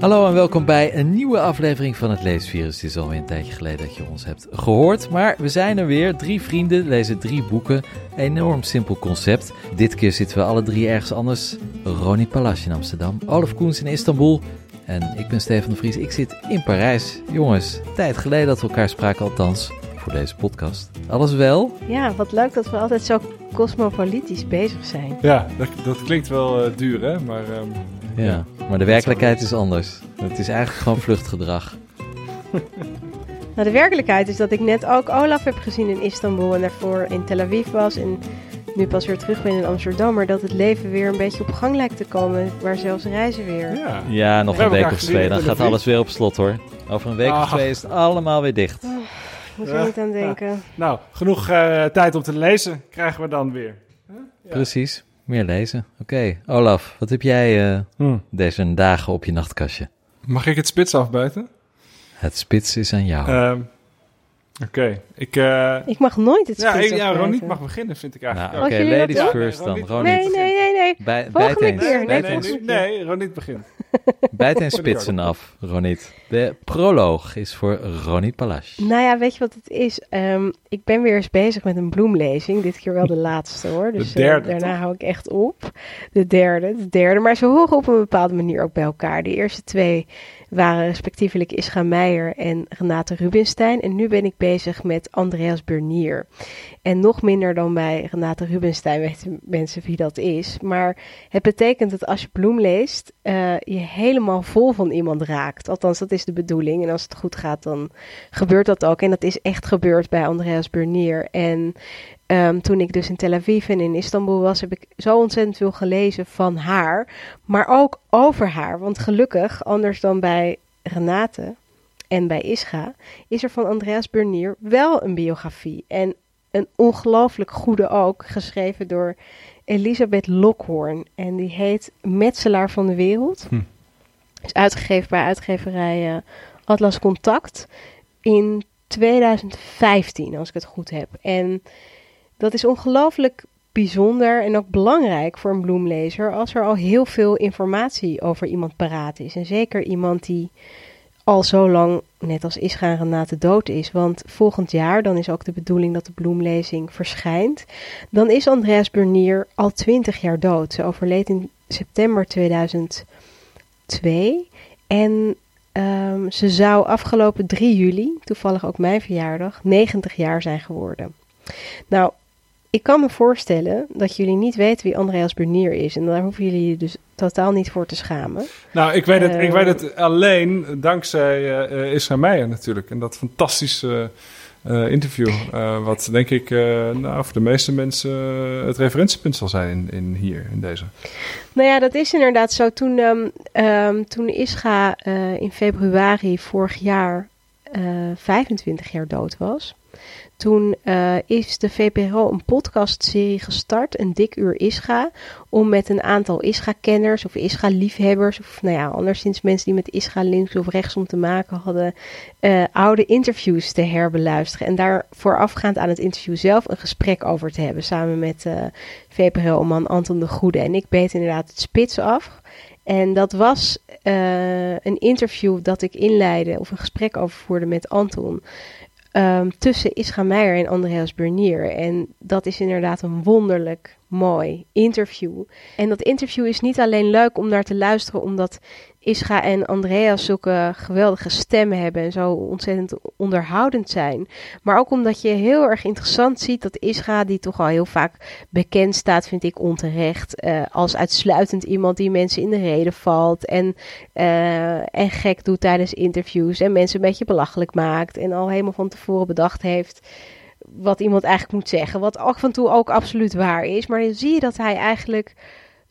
Hallo en welkom bij een nieuwe aflevering van het Leesvirus. Het is alweer een tijdje geleden dat je ons hebt gehoord, maar we zijn er weer. Drie vrienden lezen drie boeken. Enorm simpel concept. Dit keer zitten we alle drie ergens anders. Ronnie Palas in Amsterdam, Olaf Koens in Istanbul en ik ben Stefan de Vries. Ik zit in Parijs. Jongens, tijd geleden dat we elkaar spraken, althans voor deze podcast. Alles wel? Ja, wat leuk dat we altijd zo cosmopolitisch bezig zijn. Ja, dat, dat klinkt wel uh, duur, hè? Maar, um, ja. ja. maar de werkelijkheid is anders. Het is eigenlijk gewoon vluchtgedrag. nou, de werkelijkheid is dat ik net ook Olaf heb gezien in Istanbul en daarvoor in Tel Aviv was en nu pas weer terug ben in Amsterdam, maar dat het leven weer een beetje op gang lijkt te komen, waar zelfs reizen weer. Ja, ja nog een week of twee, dan gaat alles weer op slot hoor. Over een week of twee is het allemaal weer dicht. Oh, moet je niet aan denken. Nou, genoeg uh, tijd om te lezen krijgen we dan weer. Precies, meer lezen. Oké, Olaf, wat heb jij uh, hmm. deze dagen op je nachtkastje? Mag ik het spits afbuiten? Het spits is aan jou. Uh, Oké, ik... Uh... Ik mag nooit het Ja, ik, ja Ronit mag beginnen, vind ik eigenlijk. Nou, Oké, okay, ladies first dan. Ronit. Nee, nee, nee, nee. Bij, bijt eens. Keer. Nee, nee, nee, nee, Ronit begint. Bijt en spitsen af, Ronit. De proloog is voor Ronit Palas. Nou ja, weet je wat het is? Um, ik ben weer eens bezig met een bloemlezing. Dit keer wel de laatste hoor. Dus de derde, uh, daarna hou ik echt op. De derde, de derde. Maar ze horen op een bepaalde manier ook bij elkaar. De eerste twee waren respectievelijk Ischa Meijer en Renate Rubinstein. En nu ben ik bezig met Andreas Bernier. En nog minder dan bij Renate Rubinstein weten mensen wie dat is. Maar het betekent dat als je Bloem leest, uh, je helemaal vol van iemand raakt. Althans, dat is de bedoeling. En als het goed gaat, dan gebeurt dat ook. En dat is echt gebeurd bij Andreas Bernier. En Um, toen ik dus in Tel Aviv en in Istanbul was, heb ik zo ontzettend veel gelezen van haar, maar ook over haar. Want gelukkig, anders dan bij Renate en bij Ischa, is er van Andreas Bernier wel een biografie. En een ongelooflijk goede ook, geschreven door Elisabeth Lockhoorn. En die heet Metselaar van de Wereld. Hm. Is uitgegeven bij uitgeverij uh, Atlas Contact in 2015, als ik het goed heb. En dat is ongelooflijk bijzonder en ook belangrijk voor een bloemlezer als er al heel veel informatie over iemand paraat is. En zeker iemand die al zo lang, net als Isra en Renate, dood is. Want volgend jaar, dan is ook de bedoeling dat de bloemlezing verschijnt. Dan is Andreas Bernier al twintig jaar dood. Ze overleed in september 2002. En um, ze zou afgelopen 3 juli, toevallig ook mijn verjaardag, 90 jaar zijn geworden. Nou, ik kan me voorstellen dat jullie niet weten wie Andreas Bernier is. En daar hoeven jullie dus totaal niet voor te schamen. Nou, ik weet het, ik weet het eh, alleen dankzij uh, Isra Meijer natuurlijk. En dat fantastische uh, interview. wat denk ik nou, voor de meeste mensen het referentiepunt zal zijn in, in, hier, in deze. Nou ja, dat is inderdaad zo. Toen, um, toen Isra in februari vorig jaar 25 jaar dood was toen uh, is de VPRO een podcastserie gestart, een dik uur Ischa, om met een aantal Ischa-kenners of Ischa-liefhebbers, of nou ja, anderszins mensen die met Ischa links of rechtsom te maken hadden, uh, oude interviews te herbeluisteren. En daar voorafgaand aan het interview zelf een gesprek over te hebben, samen met uh, VPRO-man Anton de Goede. En ik beet inderdaad het spits af. En dat was een interview dat ik inleidde, of een gesprek over voerde met Anton. Um, tussen Ischa Meijer en Andreas Bernier. En dat is inderdaad een wonderlijk mooi interview. En dat interview is niet alleen leuk om naar te luisteren, omdat Ischa en Andreas zulke geweldige stemmen hebben en zo ontzettend onderhoudend zijn. Maar ook omdat je heel erg interessant ziet dat Ischa, die toch al heel vaak bekend staat, vind ik onterecht, uh, als uitsluitend iemand die mensen in de reden valt en, uh, en gek doet tijdens interviews en mensen een beetje belachelijk maakt en al helemaal van tevoren bedacht heeft wat iemand eigenlijk moet zeggen. Wat af en toe ook absoluut waar is. Maar dan zie je dat hij eigenlijk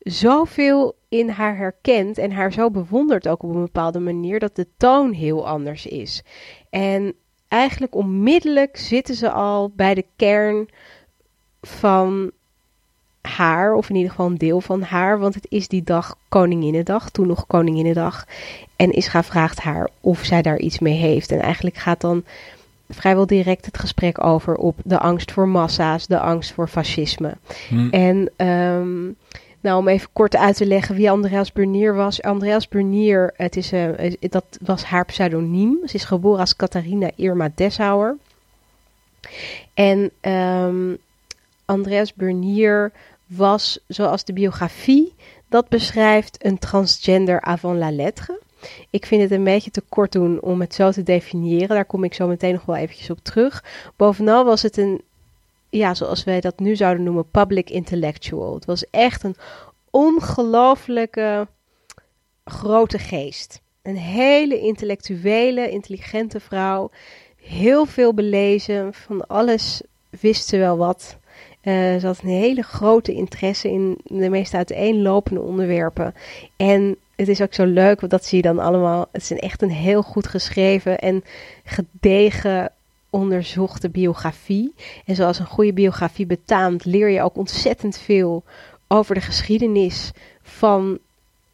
zoveel in haar herkent en haar zo bewondert ook op een bepaalde manier dat de toon heel anders is. En eigenlijk onmiddellijk zitten ze al bij de kern van haar, of in ieder geval een deel van haar, want het is die dag Koninginnedag, toen nog Koninginnedag. En Ischa vraagt haar of zij daar iets mee heeft. En eigenlijk gaat dan vrijwel direct het gesprek over op de angst voor massa's, de angst voor fascisme. Hmm. En um, Nou, om even kort uit te leggen wie Andreas Bernier was. Andreas Bernier, het is, uh, dat was haar pseudoniem. Ze is geboren als Catharina Irma Deshauer. En um, Andreas Bernier was, zoals de biografie dat beschrijft, een transgender avant la lettre. Ik vind het een beetje te kort doen om het zo te definiëren. Daar kom ik zo meteen nog wel eventjes op terug. Bovenal was het een, ja, zoals wij dat nu zouden noemen, public intellectual. Het was echt een ongelooflijke grote geest. Een hele intellectuele, intelligente vrouw. Heel veel belezen, van alles wist ze wel wat. Uh, ze had een hele grote interesse in de meest uiteenlopende onderwerpen. En het is ook zo leuk, want dat zie je dan allemaal. Het is echt een heel goed geschreven en gedegen onderzochte biografie. En zoals een goede biografie betaamt, leer je ook ontzettend veel over de geschiedenis van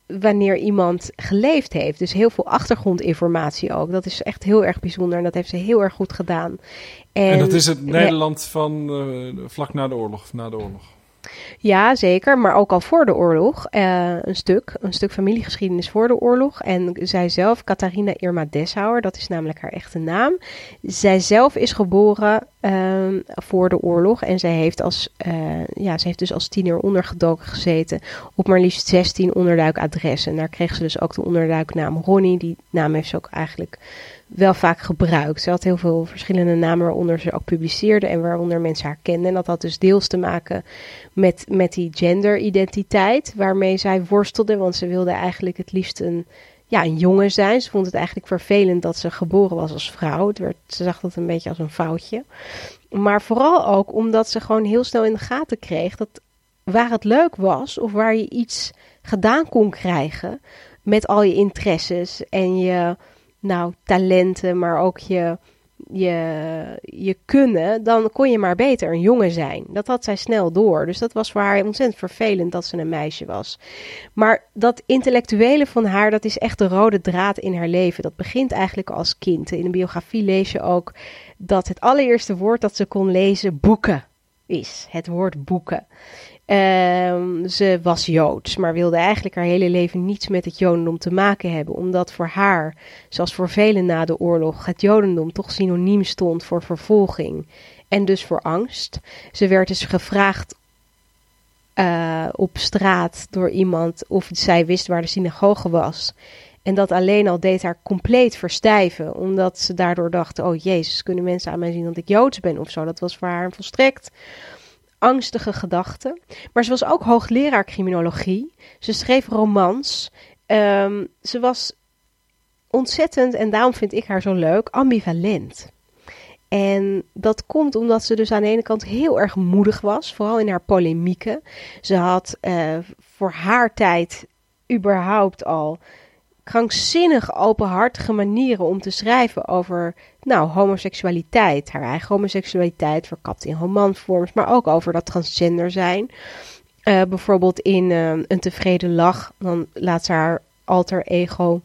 wanneer iemand geleefd heeft. Dus heel veel achtergrondinformatie ook. Dat is echt heel erg bijzonder en dat heeft ze heel erg goed gedaan. En, en dat is het Nederland van uh, vlak na de oorlog, of na de oorlog? Ja, zeker. Maar ook al voor de oorlog. Uh, een stuk. Een stuk familiegeschiedenis voor de oorlog. En zij zelf, Catharina Irma Deshauer, dat is namelijk haar echte naam. Zij zelf is geboren uh, voor de oorlog. En zij heeft, als, uh, ja, ze heeft dus als tiener ondergedoken gezeten op maar liefst 16 onderduikadressen. En daar kreeg ze dus ook de onderduiknaam Ronnie. Die naam heeft ze ook eigenlijk wel vaak gebruikt. Ze had heel veel verschillende namen waaronder ze ook publiceerde en waaronder mensen haar kenden. En dat had dus deels te maken met, met die genderidentiteit waarmee zij worstelde. Want ze wilde eigenlijk het liefst een, ja, een jongen zijn. Ze vond het eigenlijk vervelend dat ze geboren was als vrouw. Het werd, ze zag dat een beetje als een foutje. Maar vooral ook omdat ze gewoon heel snel in de gaten kreeg dat waar het leuk was of waar je iets gedaan kon krijgen met al je interesses en je nou, talenten, maar ook je, je, je kunnen, dan kon je maar beter een jongen zijn. Dat had zij snel door. Dus dat was voor haar ontzettend vervelend dat ze een meisje was. Maar dat intellectuele van haar, dat is echt de rode draad in haar leven. Dat begint eigenlijk als kind. In een biografie lees je ook dat het allereerste woord dat ze kon lezen boeken is. Het woord boeken. Um, ze was Joods, maar wilde eigenlijk haar hele leven niets met het Jodendom te maken hebben, omdat voor haar, zoals voor velen na de oorlog, het Jodendom toch synoniem stond voor vervolging en dus voor angst. Ze werd dus gevraagd uh, op straat door iemand of zij wist waar de synagoge was. En dat alleen al deed haar compleet verstijven, omdat ze daardoor dacht: oh jezus, kunnen mensen aan mij zien dat ik Joods ben of zo. Dat was voor haar volstrekt angstige gedachten. Maar ze was ook hoogleraar criminologie. Ze schreef romans. Um, ze was ontzettend, en daarom vind ik haar zo leuk, ambivalent. En dat komt omdat ze dus aan de ene kant heel erg moedig was, vooral in haar polemieken. Ze had uh, voor haar tijd überhaupt al krankzinnig openhartige manieren om te schrijven over nou, homoseksualiteit. Haar eigen homoseksualiteit, verkapt in romanvorms, maar ook over dat transgender zijn. Uh, bijvoorbeeld in uh, Een tevreden lach, dan laat ze haar alter ego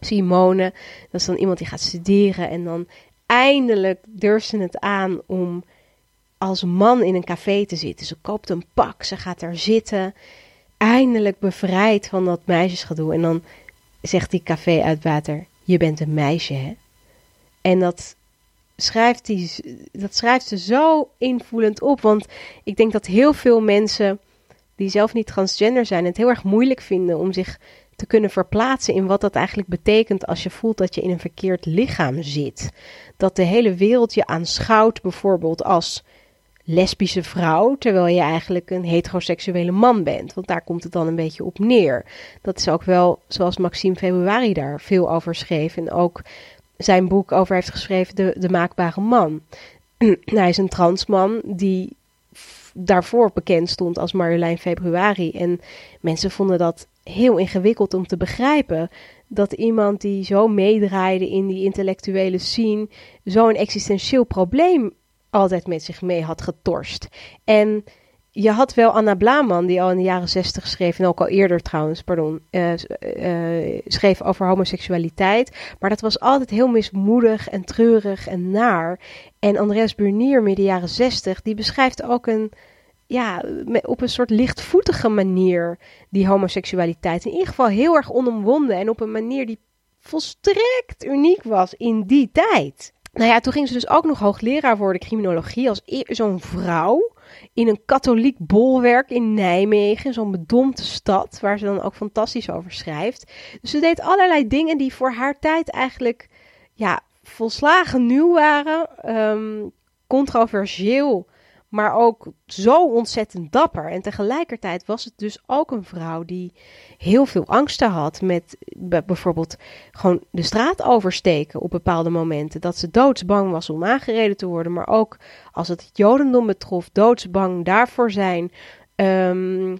Simone. Dat is dan iemand die gaat studeren en dan eindelijk durft ze het aan om als man in een café te zitten. Ze koopt een pak, ze gaat daar zitten. Eindelijk bevrijd van dat meisjesgedoe. En dan zegt die café-uitbater: Je bent een meisje, hè? En dat schrijft, die, dat schrijft ze zo invoelend op. Want ik denk dat heel veel mensen die zelf niet transgender zijn, het heel erg moeilijk vinden om zich te kunnen verplaatsen in wat dat eigenlijk betekent als je voelt dat je in een verkeerd lichaam zit. Dat de hele wereld je aanschouwt, bijvoorbeeld als lesbische vrouw, terwijl je eigenlijk een heteroseksuele man bent. Want daar komt het dan een beetje op neer. Dat is ook wel zoals Maxime Februari daar veel over schreef. En ook zijn boek over heeft geschreven, De, de Maakbare Man. Hij is een transman die daarvoor bekend stond als Marjolein Februari. En mensen vonden dat heel ingewikkeld om te begrijpen. Dat iemand die zo meedraaide in die intellectuele scene zo'n existentieel probleem altijd met zich mee had getorst. En je had wel Anna Blaman, die al in de jaren zestig schreef, en ook al eerder trouwens, pardon, uh, uh, schreef over homoseksualiteit. Maar dat was altijd heel mismoedig en treurig en naar. En Andreas Burnier, midden jaren zestig, die beschrijft ook een, ja, op een soort lichtvoetige manier die homoseksualiteit. In ieder geval heel erg onomwonden en op een manier die volstrekt uniek was in die tijd. Nou ja, toen ging ze dus ook nog hoogleraar worden criminologie als e- zo'n vrouw in een katholiek bolwerk in Nijmegen, zo'n bedompte stad, waar ze dan ook fantastisch over schrijft. Dus ze deed allerlei dingen die voor haar tijd eigenlijk ja, volslagen nieuw waren, um, controversieel maar ook zo ontzettend dapper. En tegelijkertijd was het dus ook een vrouw die heel veel angsten had met bijvoorbeeld gewoon de straat oversteken op bepaalde momenten. Dat ze doodsbang was om aangereden te worden, maar ook als het Jodendom betrof, doodsbang daarvoor zijn. Ehm,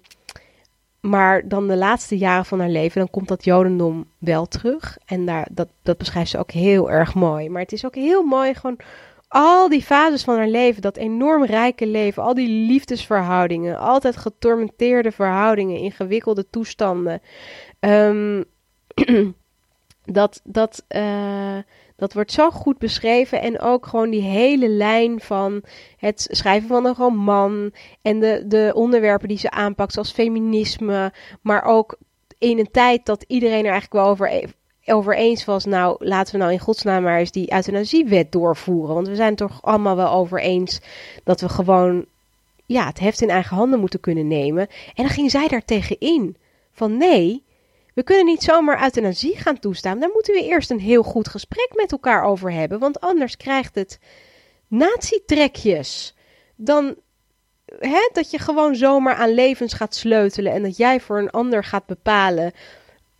maar dan de laatste jaren van haar leven, dan komt dat Jodendom wel terug. En daar, dat, dat beschrijft ze ook heel erg mooi. Maar het is ook heel mooi gewoon al die fases van haar leven, dat enorm rijke leven, al die liefdesverhoudingen, altijd getormenteerde verhoudingen, ingewikkelde toestanden. Um, dat, dat, uh, dat wordt zo goed beschreven. En ook gewoon die hele lijn van het schrijven van een roman. En de, de onderwerpen die ze aanpakt, zoals feminisme. Maar ook in een tijd dat iedereen er eigenlijk wel over over eens was, nou laten we nou in godsnaam maar eens die euthanasiewet doorvoeren. Want we zijn toch allemaal wel over eens dat we gewoon ja, het heft in eigen handen moeten kunnen nemen. En dan ging zij daar tegen in. Van nee, we kunnen niet zomaar euthanasie gaan toestaan. Daar moeten we eerst een heel goed gesprek met elkaar over hebben. Want anders krijgt het nazi-trekjes. Dan hè, dat je gewoon zomaar aan levens gaat sleutelen. En dat jij voor een ander gaat bepalen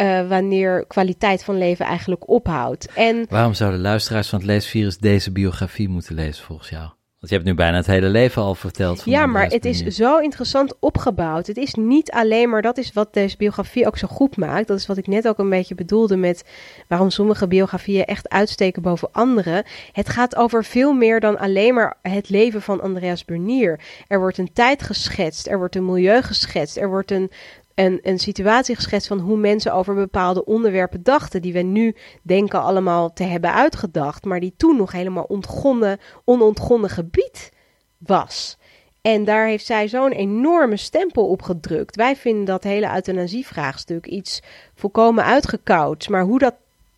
uh, wanneer kwaliteit van leven eigenlijk ophoudt. En Waarom zouden luisteraars van het leesvirus deze biografie moeten lezen volgens jou? Want je hebt nu bijna het hele leven al verteld. Van ja, maar het is zo interessant opgebouwd. Het is niet alleen maar, dat is wat deze biografie ook zo goed maakt. Dat is wat ik net ook een beetje bedoelde met waarom sommige biografieën echt uitsteken boven andere. Het gaat over veel meer dan alleen maar het leven van Andreas Bernier. Er wordt een tijd geschetst, er wordt een milieu geschetst, er wordt een een, een situatie geschetst van hoe mensen over bepaalde onderwerpen dachten, die we nu denken allemaal te hebben uitgedacht, maar die toen nog helemaal ontgonnen, onontgonnen gebied was. En daar heeft zij zo'n enorme stempel op gedrukt. Wij vinden dat hele euthanasievraagstuk iets volkomen uitgekoud. Maar hoe dat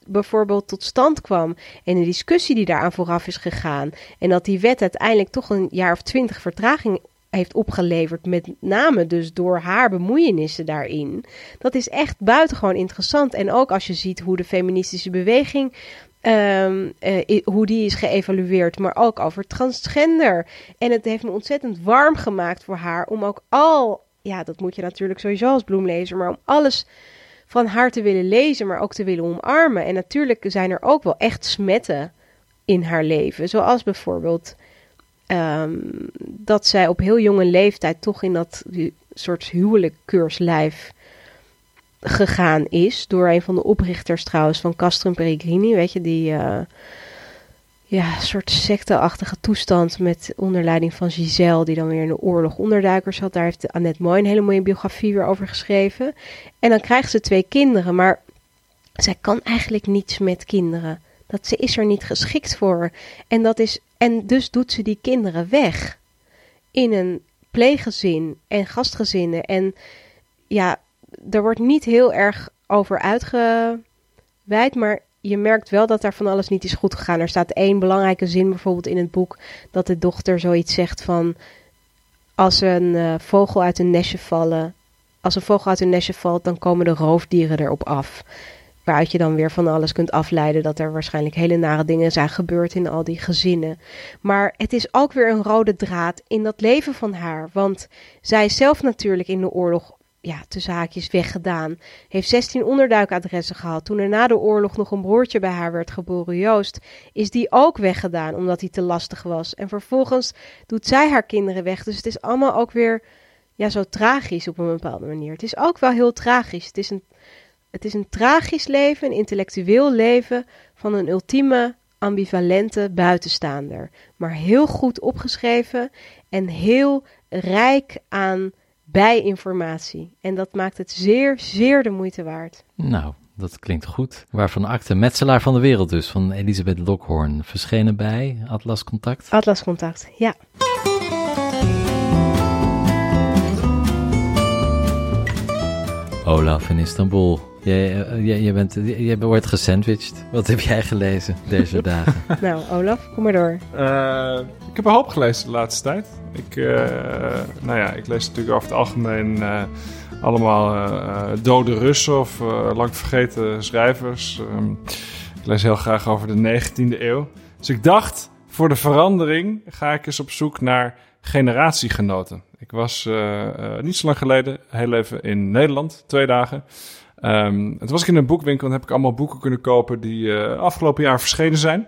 bijvoorbeeld tot stand kwam en de discussie die daaraan vooraf is gegaan. En dat die wet uiteindelijk toch een jaar of twintig vertraging heeft opgeleverd, met name dus door haar bemoeienissen daarin. Dat is echt buitengewoon interessant. En ook als je ziet hoe de feministische beweging Um, uh, hoe die is geëvalueerd, maar ook over transgender. En het heeft me ontzettend warm gemaakt voor haar om ook al, ja, dat moet je natuurlijk sowieso als bloemlezer, maar om alles van haar te willen lezen, maar ook te willen omarmen. En natuurlijk zijn er ook wel echt smetten in haar leven, zoals bijvoorbeeld Ehm, dat zij op heel jonge leeftijd toch in dat soort huwelijkkeurslijf gegaan is. Door een van de oprichters trouwens van Castrum Peregrini. Weet je, die uh, ja, soort secteachtige toestand met onderleiding van Giselle. Die dan weer in de oorlog onderduikers had. Daar heeft Annette Mooi een hele mooie biografie weer over geschreven. En dan krijgt ze twee kinderen. Maar zij kan eigenlijk niets met kinderen. Dat ze is er niet geschikt voor. En dat is en dus doet ze die kinderen weg in een pleeggezin en gastgezinnen. En ja, er wordt niet heel erg over uitgeweid, maar je merkt wel dat daar van alles niet is goed gegaan. Er staat één belangrijke zin bijvoorbeeld in het boek dat de dochter zoiets zegt van als een uh, vogel uit een nestje vallen, als een vogel uit een nestje valt, dan komen de roofdieren erop af. Waaruit je dan weer van alles kunt afleiden dat er waarschijnlijk hele nare dingen zijn gebeurd in al die gezinnen. Maar het is ook weer een rode draad in dat leven van haar. Want zij is zelf natuurlijk in de oorlog ja, tussen haakjes weggedaan. Heeft 16 onderduikadressen gehad. Toen er na de oorlog nog een broertje bij haar werd geboren, Joost, is die ook weggedaan omdat hij te lastig was. En vervolgens doet zij haar kinderen weg. Dus het is allemaal ook weer ja, zo tragisch op een bepaalde manier. Het is ook wel heel tragisch. Het is een het is een tragisch leven, een intellectueel leven van een ultieme ambivalente buitenstaander, maar heel goed opgeschreven en heel rijk aan bijinformatie. En dat maakt het zeer, zeer de moeite waard. Nou, dat klinkt goed. Waarvan acte Metselaar van de Wereld dus, van Elisabeth Lockhorn, Verschenen bij Atlas Contact? Atlas Contact, ja. Olaf in Istanbul. Jij, eh, jij, jij, bent, jij wordt gesandwiched. Wat heb jij gelezen deze dagen? nou, Olaf, kom maar door. Uh, ik heb een hoop gelezen de laatste tijd. Ik, uh, nou ja, ik lees natuurlijk over het algemeen uh, allemaal dode Russen of lang vergeten schrijvers. Um, ik lees heel graag over de 19e eeuw. Dus ik dacht, voor de verandering ga ik eens op zoek naar generatiegenoten. Ik was niet zo lang geleden heel even in Nederland, twee dagen. Um, toen was ik in een boekwinkel en heb ik allemaal boeken kunnen kopen die uh, afgelopen jaar verschenen zijn.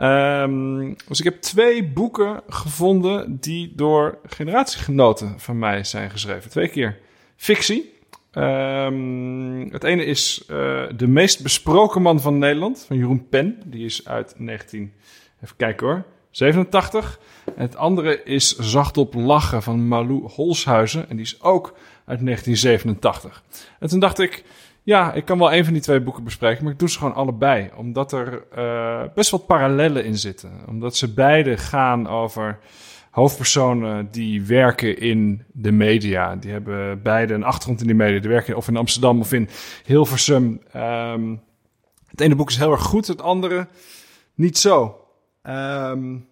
Um, dus ik heb twee boeken gevonden die door generatiegenoten van mij zijn geschreven. Twee keer fictie. Um, het ene is uh, De meest besproken man van Nederland, van Jeroen Pen. Die is uit 19... Even kijken hoor. 87. En het andere is Zacht op lachen van Malou Holshuizen. En die is ook uit 1987. En toen dacht ik, ja, ik kan wel een van die twee boeken bespreken, maar ik doe ze gewoon allebei. Omdat er uh, best wat parallellen in zitten. Omdat ze beide gaan over hoofdpersonen die werken in de media. Die hebben beide een achtergrond in die media. Die werken of in Amsterdam of in Hilversum. Um, het ene boek is heel erg goed, het andere niet zo. Um,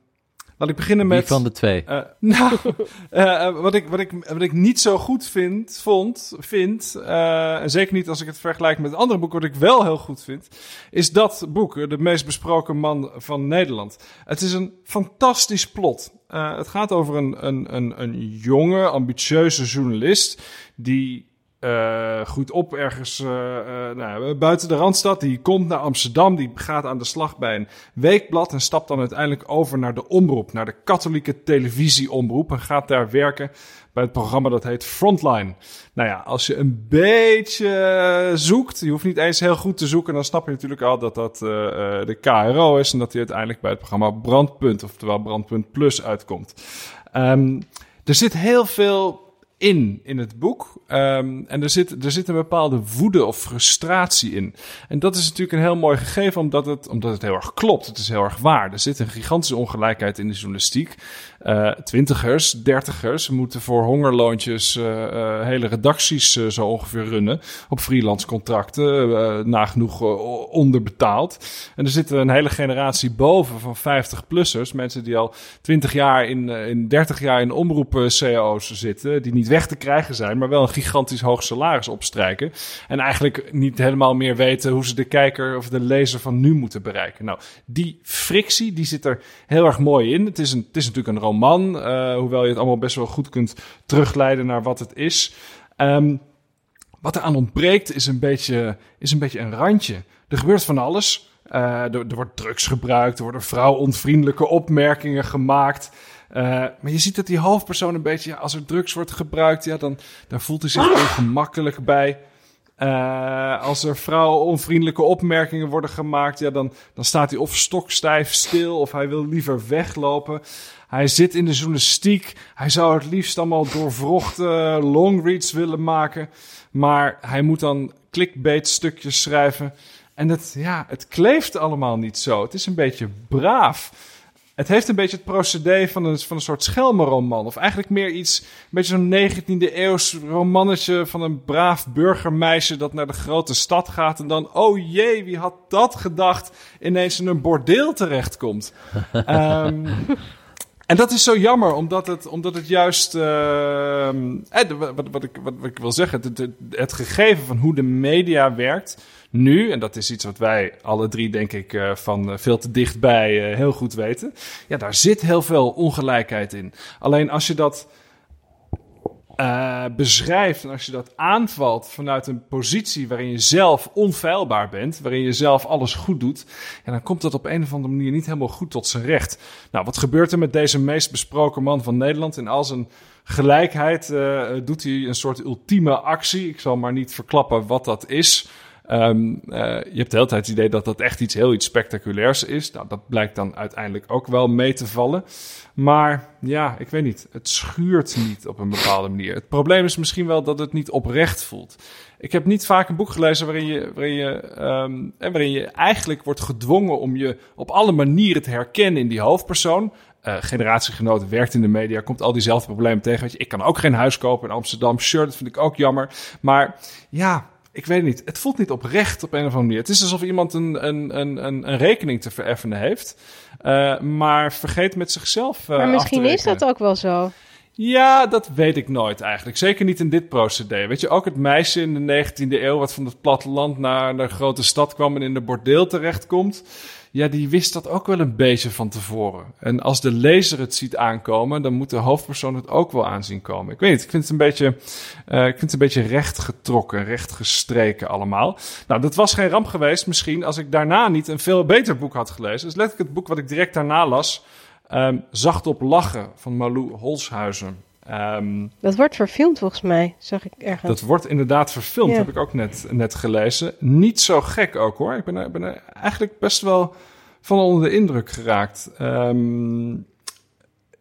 Laat ik beginnen met. Wie van de twee? Uh, nou, uh, wat, ik, wat, ik, wat ik niet zo goed vind, vond, vind, uh, en zeker niet als ik het vergelijk met andere boeken, wat ik wel heel goed vind, is dat boek, De meest besproken man van Nederland. Het is een fantastisch plot. het gaat over een, een, een, een jonge, ambitieuze journalist die uh, goed op ergens uh, uh, nou, buiten de Randstad. Die komt naar Amsterdam, die gaat aan de slag bij een weekblad en stapt dan uiteindelijk over naar de omroep, naar de katholieke televisieomroep en gaat daar werken bij het programma dat heet Frontline. Nou ja, als je een beetje zoekt, je hoeft niet eens heel goed te zoeken, dan snap je natuurlijk al dat dat de KRO is en dat hij uiteindelijk bij het programma Brandpunt, oftewel Brandpunt Plus, uitkomt. Um, er zit heel veel in, in het boek. Um, en er zit, er zit een bepaalde woede of frustratie in. En dat is natuurlijk een heel mooi gegeven, omdat het, omdat het heel erg klopt. Het is heel erg waar. Er zit een gigantische ongelijkheid in de journalistiek. Uh, twintigers, dertigers moeten voor hongerloontjes uh, uh, hele redacties zo ongeveer runnen. Op freelance contracten, nagenoeg onderbetaald. En er zit een hele generatie boven van 50-plussers. Mensen die al 20 jaar in, in 30 jaar in omroep-CEO's zitten. Die niet weg te krijgen zijn, maar wel een gigantisch hoog salaris opstrijken. En eigenlijk niet helemaal meer weten hoe ze de kijker of de lezer van nu moeten bereiken. Nou, die frictie, die zit er heel erg mooi in. Het is, een, het is natuurlijk een roman, uh, hoewel je het allemaal best wel goed kunt terugleiden naar wat het is. Um, wat er aan ontbreekt is een, beetje, is een beetje een randje. Er gebeurt van alles. Uh, er, wordt drugs gebruikt, er worden vrouwonvriendelijke opmerkingen gemaakt. Uh, maar je ziet dat die hoofdpersoon een beetje, als er drugs wordt gebruikt, ja, dan daar voelt hij zich ongemakkelijk bij. Als er vrouwenonvriendelijke opmerkingen worden gemaakt, ja, dan, dan staat hij of stokstijf stil of hij wil liever weglopen. Hij zit in de journalistiek. Hij zou het liefst allemaal doorvrochte longreads willen maken. Maar hij moet dan clickbait stukjes schrijven. En het, ja, het kleeft allemaal niet zo. Het is een beetje braaf. Het heeft een beetje het procedé van een, van een soort schelmenroman. Of eigenlijk meer iets, een beetje zo'n 19e eeuws romannetje van een braaf burgermeisje dat naar de grote stad gaat. En dan, oh jee, wie had dat gedacht, ineens in een bordeel terechtkomt. um, En dat is zo jammer, omdat het, omdat het juist. Uh, wat, wat, ik, wat, wat ik wil zeggen, het, het, gegeven van hoe de media werkt nu, en dat is iets wat wij alle drie, denk ik, uh, van veel te dichtbij heel goed weten. Ja, daar zit heel veel ongelijkheid in. Alleen als je dat uh, beschrijft en als je dat aanvalt vanuit een positie waarin je zelf onfeilbaar bent, waarin je zelf alles goed doet, ja, dan komt dat op een of andere manier niet helemaal goed tot zijn recht. Nou, wat gebeurt er met deze meest besproken man van Nederland? In al zijn gelijkheid uh, doet hij een soort ultieme actie. Ik zal maar niet verklappen wat dat is. Um, uh, je hebt de hele tijd het idee dat dat echt iets heel iets spectaculairs is. Nou, dat blijkt dan uiteindelijk ook wel mee te vallen. Maar ja, ik weet niet. Het schuurt niet op een bepaalde manier. Het probleem is misschien wel dat het niet oprecht voelt. Ik heb niet vaak een boek gelezen waarin je, waarin je, um, waarin je eigenlijk wordt gedwongen om je op alle manieren te herkennen in die hoofdpersoon. uh, generatiegenoot, werkt in de media, komt al diezelfde problemen tegen. Weet je, ik kan ook geen huis kopen in Amsterdam. Sure, dat vind ik ook jammer. Maar ja, ik weet het niet. Het voelt niet oprecht op een of andere manier. Het is alsof iemand een, een, een, een, rekening te vereffenen heeft, uh, maar vergeet met zichzelf. Uh, maar misschien is dat ook wel zo. Ja, dat weet ik nooit eigenlijk. Zeker niet in dit procedé. Weet je, ook het meisje in de 19e eeuw wat van het platteland naar de grote stad kwam en in de bordeel terechtkomt ja, die wist dat ook wel een beetje van tevoren. En als de lezer het ziet aankomen, dan moet de hoofdpersoon het ook wel aanzien komen. Ik weet niet, ik vind het een beetje, uh, ik vind het een beetje rechtgetrokken, rechtgestreken allemaal. Nou, dat was geen ramp geweest misschien als ik daarna niet een veel beter boek had gelezen. Dat is letterlijk het boek wat ik direct daarna las. Um, Zacht op lachen van Malou Holshuizen. Um, dat wordt verfilmd volgens mij, zag ik ergens. Dat wordt inderdaad verfilmd, heb ik ook net, net gelezen. Niet zo gek ook hoor. Ik ben, ben er eigenlijk best wel van onder de indruk geraakt. Um,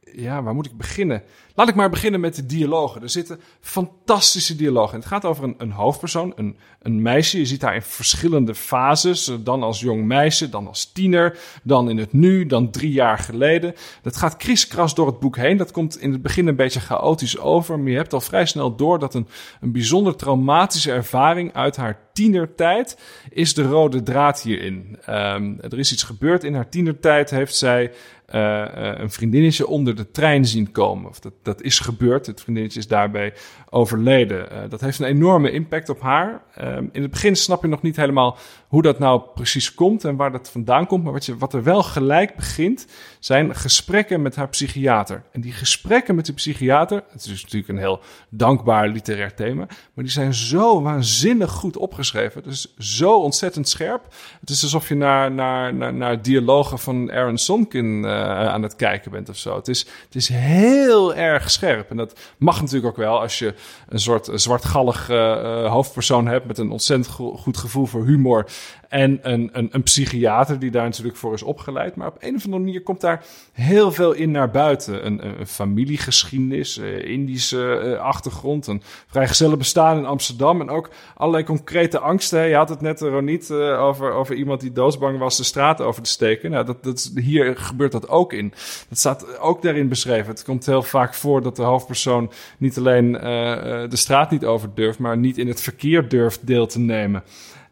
ja, waar moet ik beginnen? Laat ik maar beginnen met de dialogen. Er zitten fantastische dialogen. Het gaat over een, een hoofdpersoon, een, een meisje. Je ziet haar in verschillende fases. Dan als jong meisje, dan als tiener, dan in het nu, dan drie jaar geleden. Dat gaat kriskras door het boek heen. Dat komt in het begin een beetje chaotisch over. Maar je hebt al vrij snel door dat een, een bijzonder traumatische ervaring uit haar tienertijd is de rode draad hierin. Um, er is iets gebeurd in haar tienertijd. Heeft zij uh, een vriendinnetje onder de trein zien komen. Of dat, dat is gebeurd. Het vriendinnetje is daarbij overleden. Uh, dat heeft een enorme impact op haar. Ehm, in het begin snap je nog niet helemaal hoe dat nou precies komt en waar dat vandaan komt. Maar wat, wat er wel gelijk begint, zijn gesprekken met haar psychiater. En die gesprekken met de psychiater, het is natuurlijk een heel dankbaar literair thema, maar die zijn zo waanzinnig goed opgeschreven. Het is zo ontzettend scherp. Het is alsof je naar, naar, naar, naar dialogen van Aaron Sonkin uh, aan het kijken bent of zo. Het is, het is heel erg scherp. En dat mag natuurlijk ook wel als je een soort zwartgallig uh, hoofdpersoon hebt met een ontzettend goed gevoel voor humor en een, een, een psychiater die daar natuurlijk voor is opgeleid. Maar op een of andere manier komt daar heel veel in naar buiten. Een, een familiegeschiedenis, uh, Indische uh, achtergrond, een vrijgezelle bestaan in Amsterdam. En ook allerlei concrete angsten. Je had het net, Roniet, uh, over, over iemand die doodsbang was de straat over te steken. Nou, dat, dat, hier gebeurt dat ook in. Dat staat ook daarin beschreven. Het komt heel vaak voor dat de hoofdpersoon niet alleen de straat niet over durft, maar niet in het verkeer durft deel te nemen.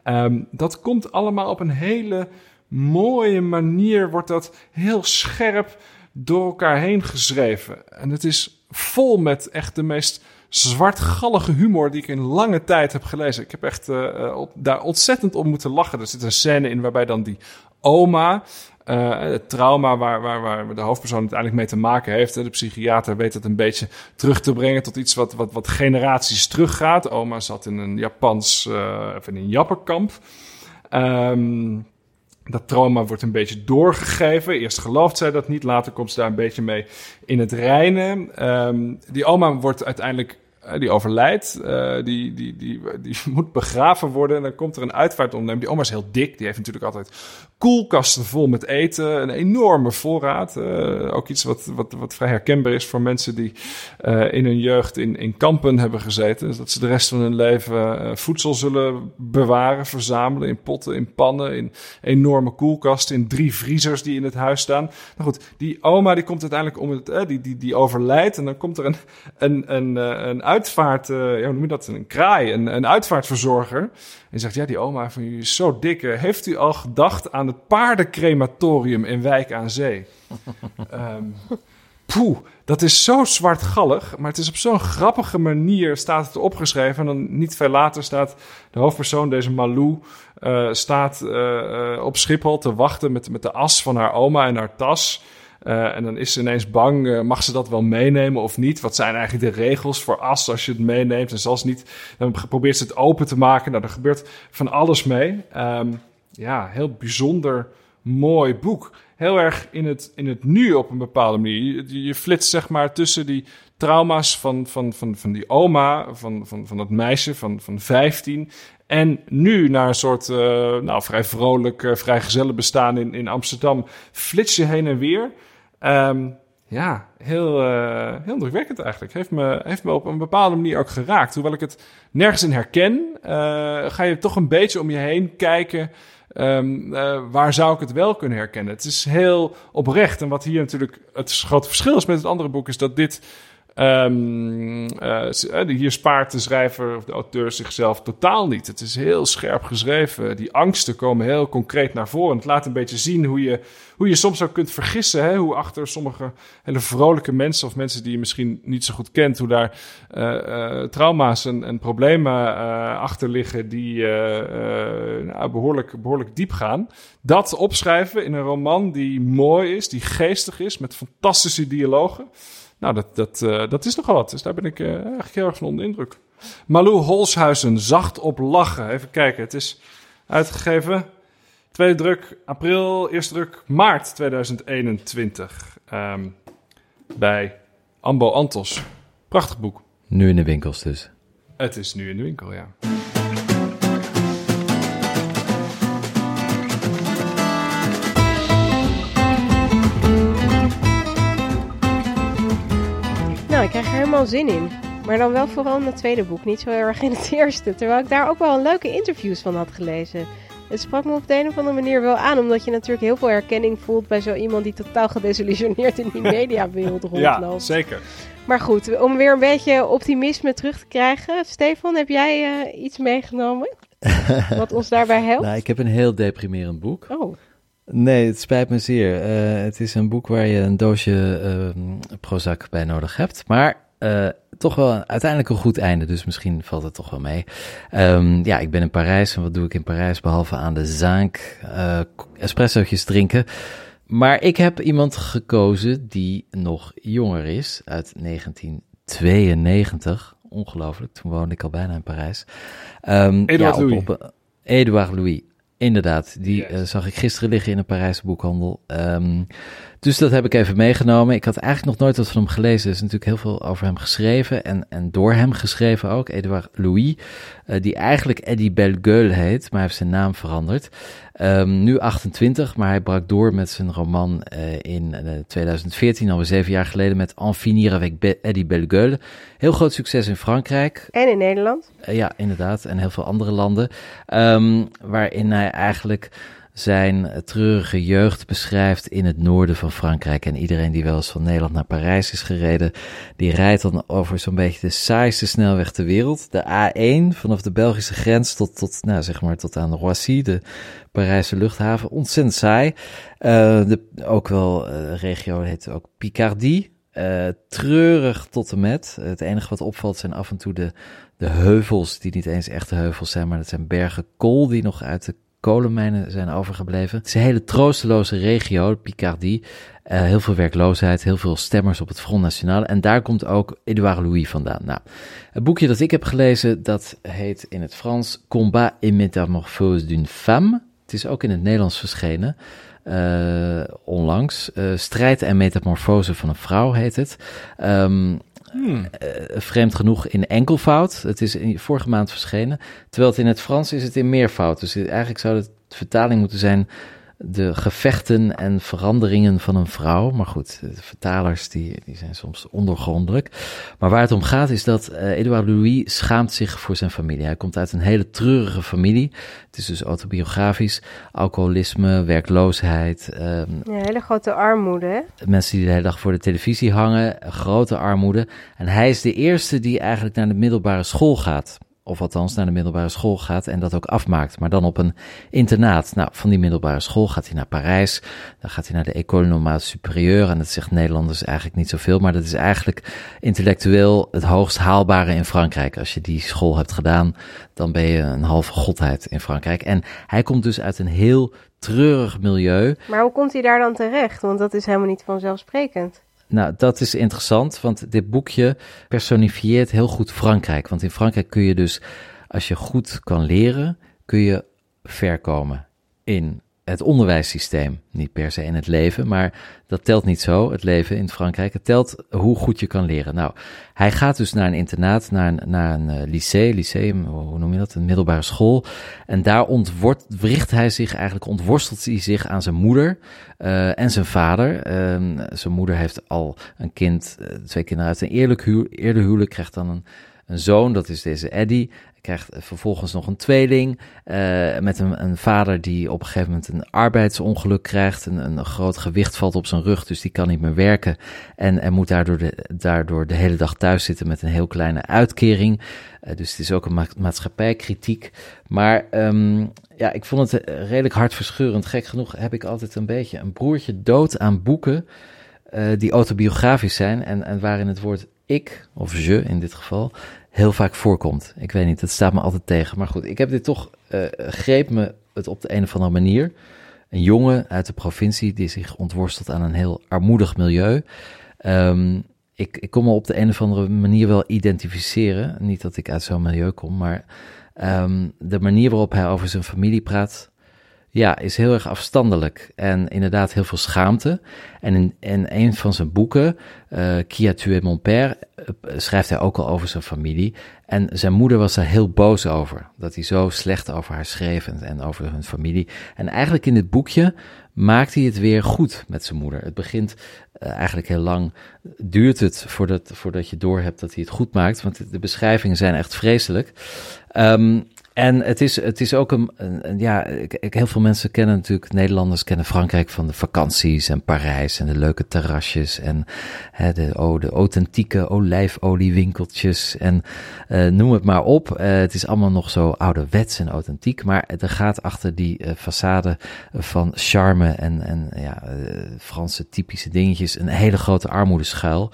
Um, dat komt allemaal op een hele mooie manier, wordt dat heel scherp door elkaar heen geschreven. En het is vol met echt de meest zwartgallige humor die ik in lange tijd heb gelezen. Ik heb echt uh, daar ontzettend om moeten lachen. Er zit een scène in waarbij dan die oma uh, het trauma waar, waar, waar de hoofdpersoon uiteindelijk mee te maken heeft. De psychiater weet het een beetje terug te brengen tot iets wat, wat, wat generaties teruggaat. Oma zat in een Japans, uh, in een jappenkamp. Um, dat trauma wordt een beetje doorgegeven. Eerst gelooft zij dat niet, later komt ze daar een beetje mee in het reinen. Um, die oma wordt uiteindelijk eh, die overlijdt, uh, die, die, die, die moet begraven worden. En dan komt er een uitvaartondernemer. Die oma is heel dik. Die heeft natuurlijk altijd koelkasten vol met eten. Een enorme voorraad. Uh, ook iets wat, wat, wat vrij herkenbaar is voor mensen die in hun jeugd in, in kampen hebben gezeten. Dus dat ze de rest van hun leven voedsel zullen bewaren, verzamelen in potten, in pannen, in enorme koelkasten, in drie vriezers die in het huis staan. Nou goed, die oma die komt uiteindelijk om het, die, die, die overlijdt. En dan komt er een, een, een, een uitvaart, uh, ja, hoe noem je dat? Een kraai, een, een uitvaartverzorger. En zegt, ja, die oma van u is zo dik. Heeft u al gedacht aan het paardencrematorium in Wijk aan Zee? um, poeh, dat is zo zwartgallig, maar het is op zo'n grappige manier staat het opgeschreven. En dan niet veel later staat de hoofdpersoon, deze Malou, uh, staat uh, op Schiphol te wachten met, met de as van haar oma en haar tas. Uh, en dan is ze ineens bang, uh, mag ze dat wel meenemen of niet? Wat zijn eigenlijk de regels voor as als je het meeneemt? En zelfs niet, dan probeert ze het open te maken. Nou, er gebeurt van alles mee. Um, ja, heel bijzonder mooi boek. Heel erg in het, in het nu op een bepaalde manier. Je, je flitst zeg maar tussen die trauma's van, van, van, van die oma, van, van, van dat meisje van, van 15. En nu naar een soort, uh, nou, vrij vrolijk, uh, vrij gezellig bestaan in, in Amsterdam. Flits je heen en weer. Um, ja, heel, uh, heel indrukwekkend eigenlijk. Heeft me, heeft me op een bepaalde manier ook geraakt. Hoewel ik het nergens in herken, ga je toch een beetje om je heen kijken. ehm, eh, waar zou ik het wel kunnen herkennen? Het is heel oprecht. En wat hier natuurlijk het grote verschil is met het andere boek, is dat dit Um, uh, hier spaart de schrijver of de auteur zichzelf totaal niet. Het is heel scherp geschreven. Die angsten komen heel concreet naar voren. Het laat een beetje zien hoe je, hoe je soms ook kunt vergissen. Hè? Hoe achter sommige hele vrolijke mensen of mensen die je misschien niet zo goed kent, hoe daar uh, trauma's en, en problemen achter liggen die nou, behoorlijk, behoorlijk diep gaan. Dat opschrijven in een roman die mooi is, die geestig is, met fantastische dialogen. Nou, dat, dat, uh, dat is nogal wat. Dus daar ben ik uh, eigenlijk heel erg van onder indruk. Malou Holshuizen, Zacht op Lachen. Even kijken, het is uitgegeven. Tweede druk april, eerste druk maart 2021. Um, ehm, bij Ambo Antos. Prachtig boek. Nu in de winkels dus. Het is nu in de winkel, ja. Ik krijg er helemaal zin in. Maar dan wel vooral in het tweede boek, niet zo heel erg in het eerste. Terwijl ik daar ook wel leuke interviews van had gelezen. Het sprak me op de een of andere manier wel aan, omdat je natuurlijk heel veel herkenning voelt bij zo iemand die totaal gedesillusioneerd in die mediawereld rondloopt. Ja, zeker. Maar goed, om weer een beetje optimisme terug te krijgen. Stefan, heb jij uh, iets meegenomen wat ons daarbij helpt? Nou, ik heb een heel deprimerend boek. Oh. Nee, het spijt me zeer. Uh, het is een boek waar je een doosje uh, Prozac bij nodig hebt. Maar uh, toch wel uiteindelijk een goed einde, dus misschien valt het toch wel mee. Um, ja, ik ben in Parijs en wat doe ik in Parijs behalve aan de zaak uh, espressootjes drinken? Maar ik heb iemand gekozen die nog jonger is, uit 1992. Ongelooflijk, toen woonde ik al bijna in Parijs. Um, ja, Louis. Op, Edouard Louis. Inderdaad, die yes. uh, zag ik gisteren liggen in een Parijse boekhandel. Um, dus dat heb ik even meegenomen. Ik had eigenlijk nog nooit wat van hem gelezen. Er is natuurlijk heel veel over hem geschreven en, en door hem geschreven ook. Edouard Louis, uh, die eigenlijk Eddie Bellegueule heet, maar hij heeft zijn naam veranderd. Um, nu 28, maar hij brak door met zijn roman uh, in uh, 2014, alweer zeven jaar geleden, met En finir avec Be Eddie Bellegueule. Heel groot succes in Frankrijk. En in Nederland. Ja, inderdaad. En heel veel andere landen. Um, waarin hij eigenlijk zijn treurige jeugd beschrijft in het noorden van Frankrijk. En iedereen die wel eens van Nederland naar Parijs is gereden, die rijdt dan over zo'n beetje de saaiste snelweg ter wereld. De A1 vanaf de Belgische grens tot, tot, nou, zeg maar, tot aan Roissy, de Parijse luchthaven. Ontzettend saai. Uh, de, ook wel, uh, regio heet ook Picardie. Uh, treurig tot en met. Het enige wat opvalt zijn af en toe de, de heuvels, die niet eens echte heuvels zijn, maar dat zijn bergen kool die nog uit de kolenmijnen zijn overgebleven. Het is een hele troosteloze regio, Picardie. Uh, heel veel werkloosheid, heel veel stemmers op het Front National. En daar komt ook Edouard Louis vandaan. Nou, het boekje dat ik heb gelezen, dat heet in het Frans Combat et métamorphose d'une femme. Het is ook in het Nederlands verschenen. Uh, onlangs. Uh, strijd en metamorfose van een vrouw heet het. Um, Hmm. Uh, vreemd genoeg in enkelvoud. Het is in, vorige maand verschenen. Terwijl het in het Frans is het in meervoud. Dus eigenlijk zou de vertaling moeten zijn de gevechten en veranderingen van een vrouw. Maar goed, de vertalers die, die zijn soms ondergrondelijk. Maar waar het om gaat is dat uh, Edouard Louis schaamt zich voor zijn familie. Hij komt uit een hele treurige familie. Het is dus autobiografisch. Alcoholisme, werkloosheid. Um, ja, hele grote armoede. Hè? Mensen die de hele dag voor de televisie hangen. Grote armoede. En hij is de eerste die eigenlijk naar de middelbare school gaat of althans naar de middelbare school gaat en dat ook afmaakt, maar dan op een internaat. Nou, van die middelbare school gaat hij naar Parijs, dan gaat hij naar de École Normale Supérieure en dat zegt Nederlanders eigenlijk niet zoveel, maar dat is eigenlijk intellectueel het hoogst haalbare in Frankrijk. Als je die school hebt gedaan, dan ben je een halve godheid in Frankrijk. En hij komt dus uit een heel treurig milieu. Maar hoe komt hij daar dan terecht? Want dat is helemaal niet vanzelfsprekend. Nou, dat is interessant, want dit boekje personifieert heel goed Frankrijk. Want in Frankrijk kun je dus, als je goed kan leren, kun je ver komen in het onderwijssysteem. Niet per se in het leven, maar dat telt niet zo, het leven in Frankrijk. Het telt hoe goed je kan leren. Nou, hij gaat dus naar een internaat, naar een, naar een uh, lycée, lyceum, hoe noem je dat, een middelbare school. En daar ontwricht hij zich, eigenlijk ontworstelt hij zich aan zijn moeder uh, en zijn vader. Uh, zijn moeder heeft al een kind, uh, twee kinderen uit een eerlijk hu eerder huwelijk, krijgt dan een een zoon, dat is deze. Hij krijgt vervolgens nog een tweeling uh, met een, een, vader die op een gegeven moment een arbeidsongeluk krijgt. Een, een groot gewicht valt op zijn rug, dus die kan niet meer werken. En, en moet daardoor de, daardoor de hele dag thuis zitten met een heel kleine uitkering. Uh, dus het is ook een ma maatschappijkritiek. Maar um, ja, ik vond het redelijk hartverscheurend. Gek genoeg heb ik altijd een beetje een broertje dood aan boeken die autobiografisch zijn en, en waarin het woord ik, of je in dit geval, heel vaak voorkomt. Ik weet niet, het staat me altijd tegen. Maar goed, ik heb dit toch, uh, greep me het op de een of andere manier. Een jongen uit de provincie die zich ontworstelt aan een heel armoedig milieu. Um, ik, ik kon me op de een of andere manier wel identificeren. Niet dat ik uit zo'n milieu kom, maar um, de manier waarop hij over zijn familie praat, ja, is heel erg afstandelijk en inderdaad heel veel schaamte. En in, een van zijn boeken, uh, Qui tué mon père, uh, schrijft hij ook al over zijn familie. En zijn moeder was daar heel boos over, dat hij zo slecht over haar schreef en, over hun familie. En eigenlijk in dit boekje maakt hij het weer goed met zijn moeder. Het begint uh, eigenlijk heel lang, duurt het voordat, voordat je doorhebt dat hij het goed maakt, want de, beschrijvingen zijn echt vreselijk. Um, en het is, het is ook een, een, ja, ik, heel veel mensen kennen natuurlijk, Nederlanders kennen Frankrijk van de vakanties en Parijs en de leuke terrasjes en hè, de, oh, de authentieke olijfoliewinkeltjes en uh, noem het maar op. Uh, het is allemaal nog zo ouderwets en authentiek, maar er gaat achter die uh, façade van charme en, en ja, Franse typische dingetjes een hele grote armoede schuil.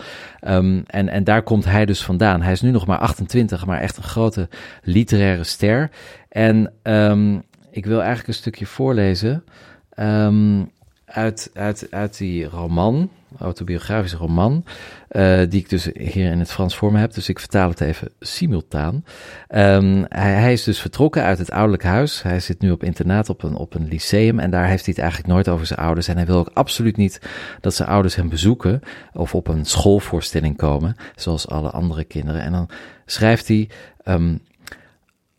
Um, en, en daar komt hij dus vandaan. Hij is nu nog maar 28, maar echt een grote literaire ster. En um, ik wil eigenlijk een stukje voorlezen um, uit, uit, uit die roman, autobiografische roman, uh, die ik dus hier in het Frans voor me heb. Dus ik vertaal het even simultaan. Um, hij, is dus vertrokken uit het ouderlijk huis. Hij zit nu op internaat op een, op een lyceum en daar heeft hij het eigenlijk nooit over zijn ouders. En hij wil ook absoluut niet dat zijn ouders hem bezoeken of op een schoolvoorstelling komen, zoals alle andere kinderen. En dan schrijft hij...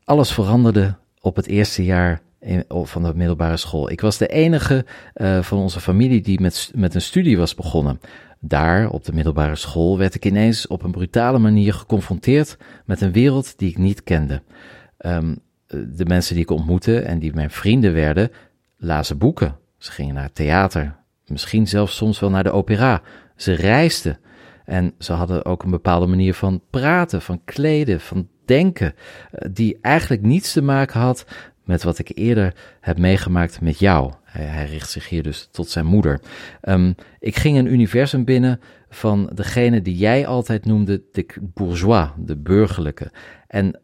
alles veranderde op het eerste jaar van de middelbare school. Ik was de enige uh, van onze familie die met, met een studie was begonnen. Daar, op de middelbare school, werd ik ineens op een brutale manier geconfronteerd met een wereld die ik niet kende. Um, de mensen die ik ontmoette en die mijn vrienden werden, lazen boeken. Ze gingen naar het theater, misschien zelfs soms wel naar de opera. Ze reisden. En ze hadden ook een bepaalde manier van praten, van kleden, van denken, die eigenlijk niets te maken had met wat ik eerder heb meegemaakt met jou. Hij, richt zich hier dus tot zijn moeder. Um, ik ging een universum binnen van degene die jij altijd noemde de bourgeois, de burgerlijke. En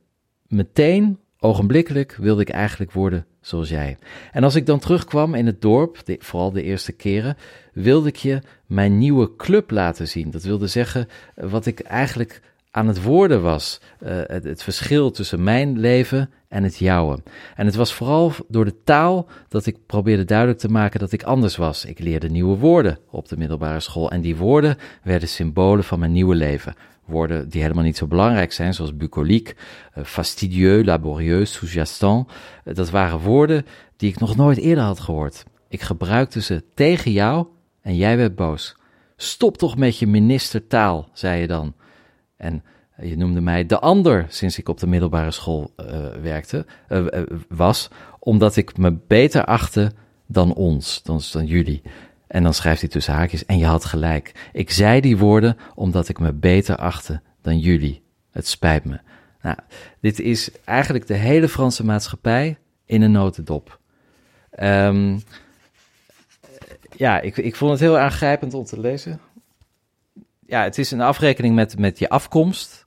meteen, ogenblikkelijk, wilde ik eigenlijk worden zoals jij. En als ik dan terugkwam in het dorp, vooral de eerste keren, wilde ik je mijn nieuwe club laten zien. Dat wilde zeggen wat ik eigenlijk aan het worden was. Uh, het, het, verschil tussen mijn leven en het jouwe. En het was vooral door de taal dat ik probeerde duidelijk te maken dat ik anders was. Ik leerde nieuwe woorden op de middelbare school en die woorden werden symbolen van mijn nieuwe leven. Woorden die helemaal niet zo belangrijk zijn, zoals bucolique, uh, fastidieux, sous-jacent. Uh, dat waren woorden die ik nog nooit eerder had gehoord. Ik gebruikte ze tegen jou en jij werd boos. Stop toch met je ministertaal, zei je dan. En je noemde mij de ander sinds ik op de middelbare school uh, werkte, uh, was, omdat ik me beter achtte dan ons, dan, dan jullie. En dan schrijft hij tussen haakjes, en je had gelijk. Ik zei die woorden omdat ik me beter achtte dan jullie. Het spijt me. Nou, dit is eigenlijk de hele Franse maatschappij in een notendop. Um, ja, ik, ik vond het heel aangrijpend om te lezen ja, het is een afrekening met, met je afkomst.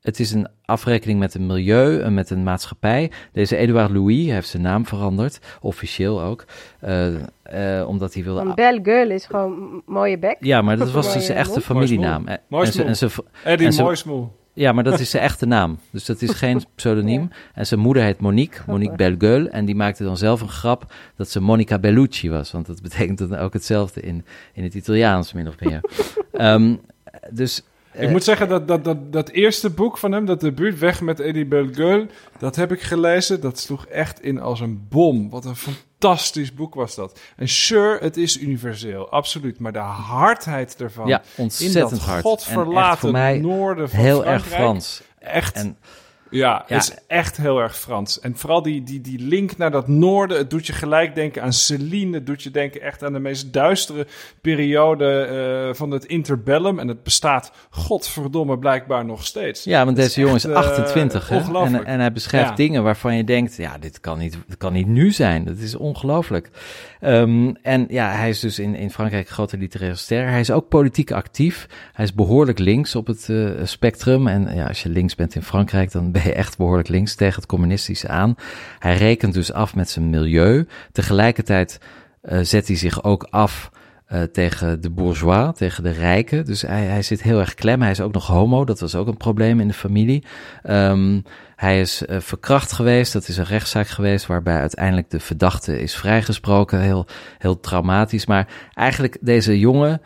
Het is een afrekening met een milieu en met een maatschappij. Deze Edouard Louis heeft zijn naam veranderd, officieel ook. Uh, uh, omdat hij wilde... Een belle gueule is gewoon mooie bek. Ja, maar dat was zijn echte familienaam. Eddie Moismoe. Ja, maar dat is zijn echte naam. Dus dat is geen pseudoniem. Ja. En zijn moeder heet Monique, Monique Belgueule. En die maakte dan zelf een grap dat ze Monica Bellucci was. Want dat betekent dan ook hetzelfde in, in het Italiaans, min of meer. um, dus... Ik uh, moet zeggen dat, dat, dat dat eerste boek van hem, dat debuut Weg met Eddie Belgueule, dat heb ik gelezen. Dat sloeg echt in als een bom. Wat een fantastisch boek was dat. En sure, het is universeel, absoluut. Maar de hardheid ervan. Ja, ontzettend in dat hard. godverlaten voor mij noorden van heel Frankrijk. erg Frans. echt... En, ja, ja, is echt heel erg Frans. En vooral die, die, die link naar dat noorden. Het doet je gelijk denken aan Celine. Het doet je denken echt aan de meest duistere periode uh, van het interbellum. En het bestaat, godverdomme, blijkbaar nog steeds. Ja, want deze jongen is 28. Uh, hè? En, en hij beschrijft dingen waarvan je denkt: ja, dit kan niet, dit kan niet nu zijn. Dat is ongelooflijk. Um, en ja, hij is dus in, in Frankrijk een grote literaire ster. Hij is ook politiek actief. Hij is behoorlijk links op het uh, spectrum. En ja, als je links bent in Frankrijk, dan ben echt behoorlijk links tegen het communistische aan. Hij rekent dus af met zijn milieu. Tegelijkertijd uh, zet hij zich ook af uh, tegen de bourgeois, tegen de rijken. Dus hij, hij zit heel erg klem. Hij is ook nog homo, dat was ook een probleem in de familie. Um, hij is uh, verkracht geweest, dat is een rechtszaak geweest waarbij uiteindelijk de verdachte is vrijgesproken. Heel, heel traumatisch. Maar eigenlijk deze jongen,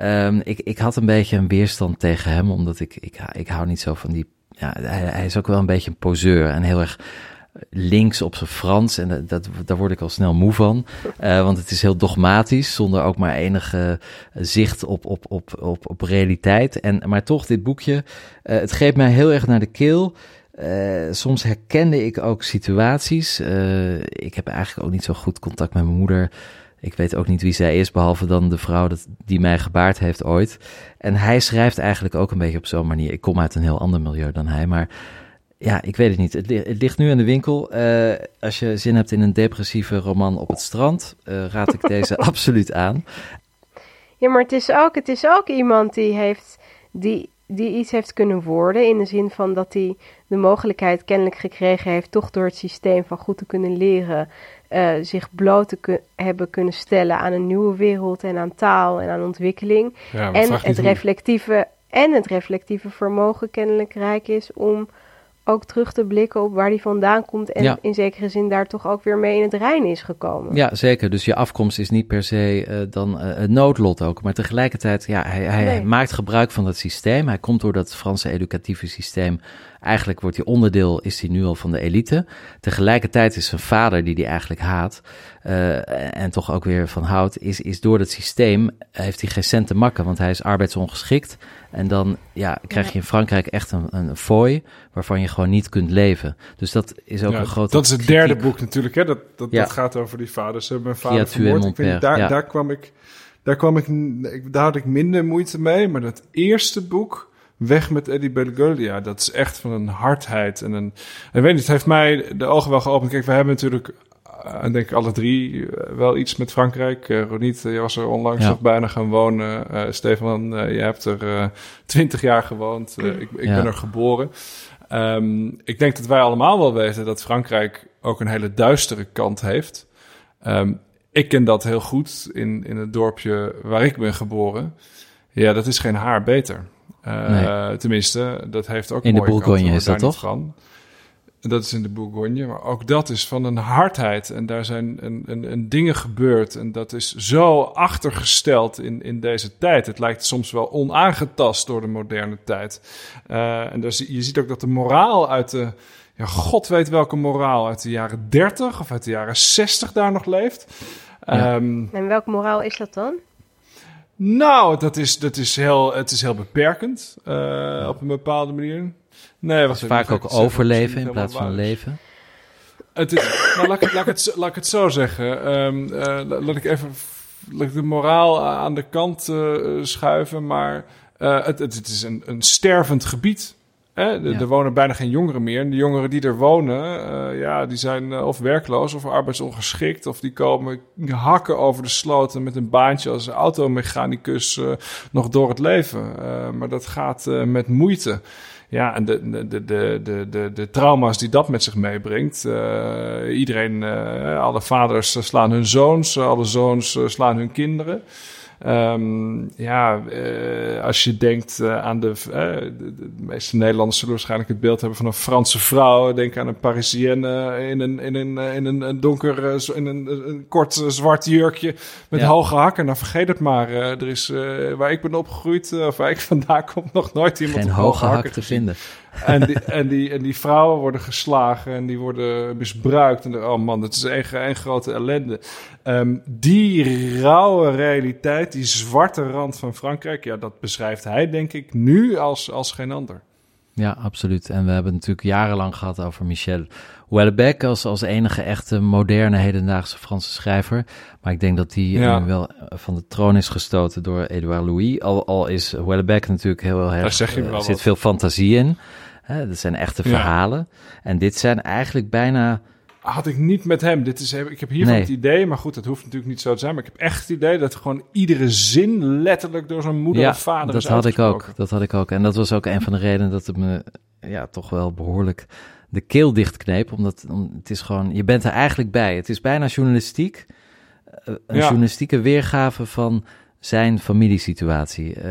um, ik, ik had een beetje een weerstand tegen hem, omdat ik, ik, ik hou niet zo van die ja, hij, is ook wel een beetje een poseur en heel erg links op zijn Frans. En dat, daar word ik al snel moe van. Uh, want het is heel dogmatisch, zonder ook maar enige zicht op, op, op, op, op realiteit. En, maar toch, dit boekje, uh, het greep mij heel erg naar de keel. Uh, soms herkende ik ook situaties. ik heb eigenlijk ook niet zo goed contact met mijn moeder. Ik weet ook niet wie zij is, behalve dan de vrouw dat, die mij gebaard heeft ooit. En hij schrijft eigenlijk ook een beetje op zo'n manier. Ik kom uit een heel ander milieu dan hij, maar ja, ik weet het niet. Het, het ligt nu in de winkel. Uh, als je zin hebt in een depressieve roman op het strand, uh, raad ik deze absoluut aan. Ja, maar het is ook, het is ook iemand die heeft, die, die iets heeft kunnen worden. In de zin van dat hij de mogelijkheid kennelijk gekregen heeft, toch door het systeem van goed te kunnen leren, uh, zich bloot te hebben kunnen stellen aan een nieuwe wereld en aan taal en aan ontwikkeling. Ja, en het reflectieve en het reflectieve vermogen kennelijk rijk is om ook terug te blikken op waar die vandaan komt. En in zekere zin daar toch ook weer mee in het rein is gekomen. Ja, zeker. Dus je afkomst is niet per se uh, dan uh, het noodlot ook. Maar tegelijkertijd, ja, hij, hij maakt gebruik van dat systeem. Hij komt door dat Franse educatieve systeem Eigenlijk wordt hij onderdeel, is hij nu al van de elite. Tegelijkertijd is zijn vader, die hij eigenlijk haat, uh, en toch ook weer van houdt, is, is door het systeem, heeft hij geen cent te makken, want hij is arbeidsongeschikt. En dan ja, krijg je in Frankrijk echt een, een fooi waarvan je gewoon niet kunt leven. Dus dat is ook een grote. Dat is het derde boek natuurlijk, hè? Dat, dat, ja. dat gaat over die vaders. Ze hebben mijn vader vermoord. Ik vind, daar, daar kwam ik. Daar kwam ik, daar had ik minder moeite mee. Maar dat eerste boek, weg met Eddie Belgulia. Dat is echt van een hardheid en een... Ik weet niet, het heeft mij de ogen wel geopend. Kijk, we hebben natuurlijk, uh, denk ik alle drie, uh, wel iets met Frankrijk. Uh, Roniet, je was er onlangs nog bijna gaan wonen. Stefan, je hebt er twintig jaar gewoond. ik ik ben er geboren. Um, ik denk dat wij allemaal wel weten dat Frankrijk ook een hele duistere kant heeft. Um, ik ken dat heel goed in, in het dorpje waar ik ben geboren. Ja, dat is geen haar beter. Uh, Tenminste, dat heeft ook In de Bourgogne is dat toch? Van. Dat is in de Bourgogne, maar ook dat is van een hardheid. En daar zijn een, een, een dingen gebeurd. En dat is zo achtergesteld in, in deze tijd. Het lijkt soms wel onaangetast door de moderne tijd. Uh, en dus, je ziet ook dat de moraal uit de. Ja, god weet welke moraal uit de jaren 30 of uit de jaren 60 daar nog leeft. Ja. Um, en welke moraal is dat dan? Nou, dat is, dat is heel, het is heel beperkend uh, op een bepaalde manier. Nee, vaak ook overleven in plaats van leven. Het is, nou, laat, ik, laat, ik het, laat ik het zo zeggen. Um, uh, laat ik even laat ik de moraal aan de kant uh, schuiven. Maar het, het, het, is een, een stervend gebied. Hè? Er wonen bijna geen jongeren meer. En de jongeren die er wonen, uh, ja, die zijn uh, of werkloos of arbeidsongeschikt. Of die komen hakken over de sloten met een baantje als automechanicus uh, nog door het leven. maar dat gaat met moeite. Ja, en de, de, de, de, de, de trauma's die dat met zich meebrengt. iedereen, alle vaders slaan hun zoons, alle zoons slaan hun kinderen. Um, ja, uh, als je denkt uh, aan de, uh, de, de, meeste Nederlanders zullen waarschijnlijk het beeld hebben van een Franse vrouw. Denk aan een Parisienne in een, in een, in een, een donker, in een, een kort zwart jurkje met ja. hoge hakken. Nou, vergeet het maar. er is, waar ik ben opgegroeid, of waar ik vandaan kom, nog nooit iemand Geen hoge hakken te vinden. En die, en, die, en die vrouwen worden geslagen en die worden misbruikt. En oh man, dat is een, een grote ellende. Um, die rauwe realiteit, die zwarte rand van Frankrijk, ja, dat beschrijft hij denk ik nu als, als geen ander. Ja, absoluut. En we hebben natuurlijk jarenlang gehad over Michel Houellebecq als, als enige echte moderne hedendaagse Franse schrijver. Maar ik denk dat die Ja. wel van de troon is gestoten door Edouard Louis. Al, al is Houellebecq natuurlijk heel erg... Daar zeg je eh, wel Er zit wat. veel fantasie in. Hè, dat zijn echte Ja. verhalen. En dit zijn eigenlijk bijna... Had ik niet met hem. Dit is, ik heb hiervan Nee. het idee, maar goed, dat hoeft natuurlijk niet zo te zijn. Maar ik heb echt het idee dat gewoon iedere zin letterlijk door zijn moeder ja, of vader dat is had ik ook. Dat had ik ook. En dat was ook een van de redenen dat het me ja, toch wel behoorlijk de keel dichtkneep. Omdat om, het is gewoon, je bent er eigenlijk bij. Het is bijna journalistiek. eh, Een Ja. journalistieke weergave van zijn familiesituatie. Eh,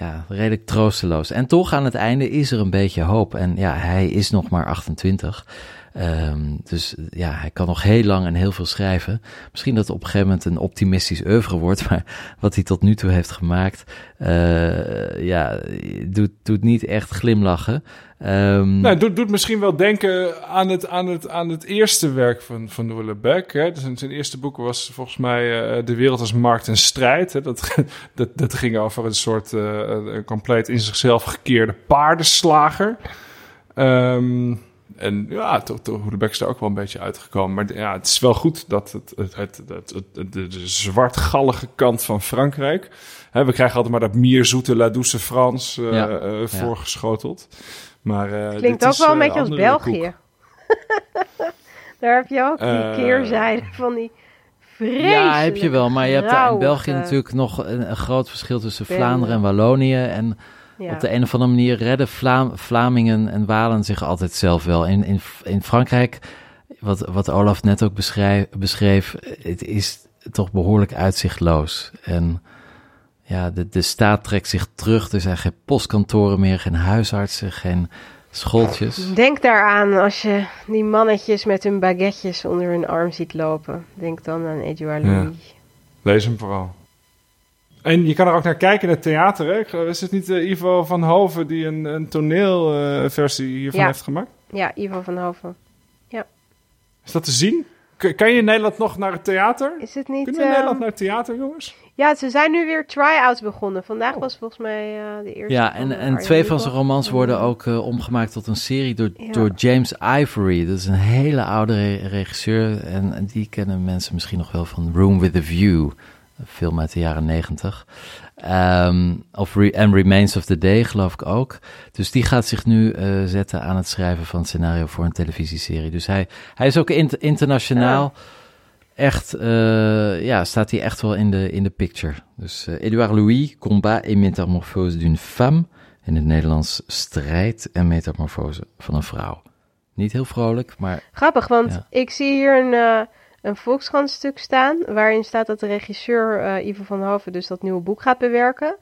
ja, redelijk troosteloos. En toch aan het einde is er een beetje hoop. En ja, hij is nog maar 28. Ehm, dus ja, hij kan nog heel lang en heel veel schrijven. Misschien dat het op een gegeven moment een optimistisch oeuvre wordt. Maar wat hij tot nu toe heeft gemaakt, eh, ja, doet, doet niet echt glimlachen. Ehm, Nou, doet, doet misschien wel denken aan het, aan het, aan het eerste werk van, van. Hè. Dus zijn, eerste boek was volgens mij eh, De wereld als markt en strijd. Hè. Dat, dat, dat ging over een soort eh, een compleet in zichzelf gekeerde paardenslager. Ehm, en ja, toch, toch is er ook wel een beetje uitgekomen. Maar ja, het is wel goed dat het, het, het, het, het- de, de zwartgallige kant van Frankrijk... Hè, we krijgen altijd maar dat mierzoete La Douce France eh, Ja. eh, voorgeschoteld. Maar, eh, Klinkt ook is, wel een eh, beetje als België. Daar heb je ook die Eh, keerzijde van die vreselijke ja, heb je wel. Maar je hebt daar in België natuurlijk nog een, een groot verschil tussen. Vlaanderen en Wallonië. En Ja. op de een of andere manier redden Vlaam, Vlamingen en Walen zich altijd zelf wel. In, in, in Frankrijk, wat, wat Olaf net ook beschrijf, beschreef, het is toch behoorlijk uitzichtloos. En ja, de, de staat trekt zich terug. Er zijn geen postkantoren meer, geen huisartsen, geen schooltjes. Denk daaraan als je die mannetjes met hun baguetjes onder hun arm ziet lopen. Denk dan aan Edouard Ja. Louis. Lees hem vooral. En je kan er ook naar kijken in het theater. Hè? Is het niet eh, Ivo van Hoven die een, een toneelversie hiervan Ja. heeft gemaakt? Ja, Ivo van Hoven. Is dat te zien? K- kan je in Nederland nog naar het theater? Is het niet... Kunnen we in eh, Nederland naar het theater, jongens? Ja, ze zijn nu weer try-outs begonnen. Vandaag was volgens mij eh, de eerste. Ja, en, en Arjen twee van zijn romans worden ook eh, omgemaakt tot een serie door, Ja. door James Ivory. Dat is een hele oude re- regisseur en, en die kennen mensen misschien nog wel van Room with a View, een film uit de jaren negentig. Ehm, of Re- and Remains of the Day, geloof ik ook. Dus die gaat zich nu eh, zetten aan het schrijven van het scenario voor een televisieserie. Dus hij, hij is ook int- internationaal echt, eh, ja, staat hij echt wel in de, in de picture. Dus eh Edouard Louis, Combat et métamorphose d'une femme. In het Nederlands strijd en metamorfose van een vrouw. Niet heel vrolijk, maar Grappig, want Ja. ik zie hier een, een Volkskrant stuk staan. Waarin staat dat de regisseur eh Ivo van Hoven dus dat nieuwe boek gaat bewerken.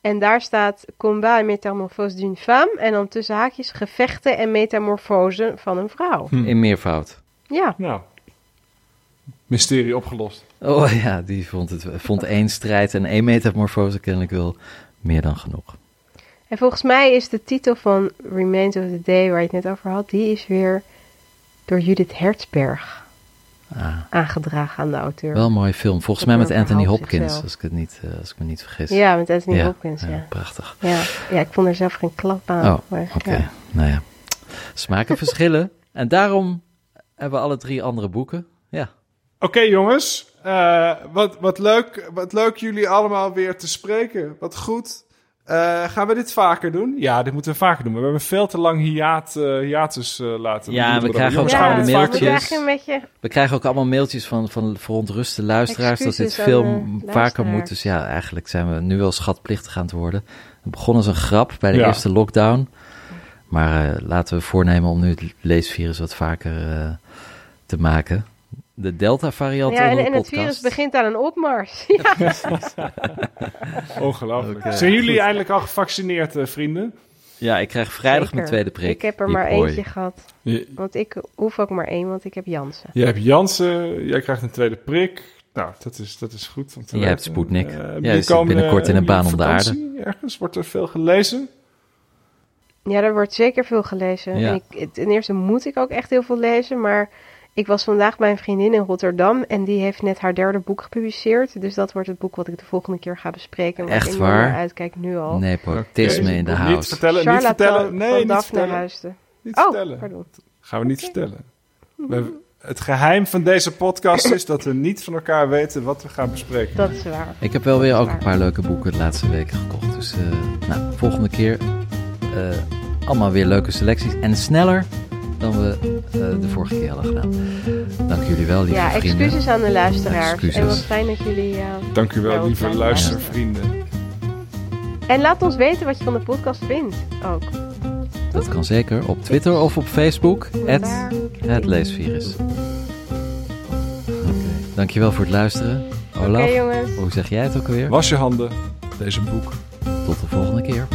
En daar staat Combat et métamorphose d'une femme. En dan tussen haakjes gevechten en metamorfose van een vrouw. Hm. in meervoud. Ja, Nou, mysterie opgelost. Oh ja, die vond, het, vond één strijd en één metamorfose kennelijk wel meer dan genoeg. en volgens mij is de titel van Remains of the Day, waar je het net over had, die is weer door Judith Hertzberg Ah, aangedragen aan de auteur. wel een mooie film. Volgens Dat mij met Anthony Hopkins, zichzelf. als ik, het niet, eh, als ik me niet vergis. Ja, met Anthony Ja, Hopkins, ja. ja, ja. prachtig. Ja. ik vond er zelf geen klap aan. Oh, Oké, ja. nou ja. Smaken verschillen. En daarom hebben we alle drie andere boeken. Ja, Oké, jongens. Eh, wat, wat, leuk, wat leuk jullie allemaal weer te spreken. Wat goed. Eh, gaan we dit vaker doen? Ja, dit moeten we vaker doen. We hebben veel te lang hiaat, eh, hiatus eh, laten. Ja, we krijgen ook Ja, allemaal we mailtjes. beetje... we krijgen ook allemaal mailtjes van, van verontruste luisteraars dat dit veel vaker moet. Dus ja, eigenlijk zijn we nu wel schatplichtig aan het worden. Het begon als een grap bij de Ja. eerste lockdown. Maar eh, laten we voornemen om nu het leesvirus wat vaker eh, te maken. De Delta-variant Ja, en, het virus begint aan een opmars. Ja. Ongelooflijk. Oké, Zijn jullie goed. eindelijk al gevaccineerd, eh, vrienden? Ja, ik krijg vrijdag Zeker. mijn tweede prik. Ik heb er maar hoi. eentje gehad. Je, Want ik hoef ook maar één, want ik heb Jansen. jij hebt Jansen, jij krijgt een tweede prik. Nou, dat is, dat is goed. om te jij hebt. Sputnik. Eh, Jij jullie zit binnenkort in een jullie baan om de vakantie Ergens wordt er veel gelezen. Ja, er wordt zeker veel gelezen. Ja. En ik, ten eerste moet ik ook echt heel veel lezen, maar Ik was vandaag bij een vriendin in Rotterdam en die heeft net haar derde boek gepubliceerd. Dus dat wordt het boek wat ik de volgende keer ga bespreken. Waar Echt ik waar? naar uitkijk nu al. Nepotisme Oké. in de Niet house. vertellen, niet vertellen. Nee, van niet Daphne vertellen. Huisden. Niet Oh, vertellen. pardon. Gaan we niet vertellen. We- het geheim van deze podcast is dat we niet van elkaar weten wat we gaan bespreken. Dat is waar. Ik heb wel weer ook een paar leuke boeken de laatste weken gekocht. Dus eh, nou, volgende keer eh, allemaal weer leuke selecties. En sneller dan we eh, de vorige keer hadden gedaan. Dank jullie wel, lieve Ja, vrienden. excuses aan de luisteraars. Excuses. En wat fijn dat jullie... eh, Dank u Ja, wel, lieve luistervrienden. En laat ons weten wat je van de podcast vindt ook. Dat kan zeker op Twitter of op Facebook. Het, leesvirus. Oké, dankjewel voor het luisteren. Olaf, hoe zeg jij het ook alweer? Was je handen, deze boek. Tot de volgende keer.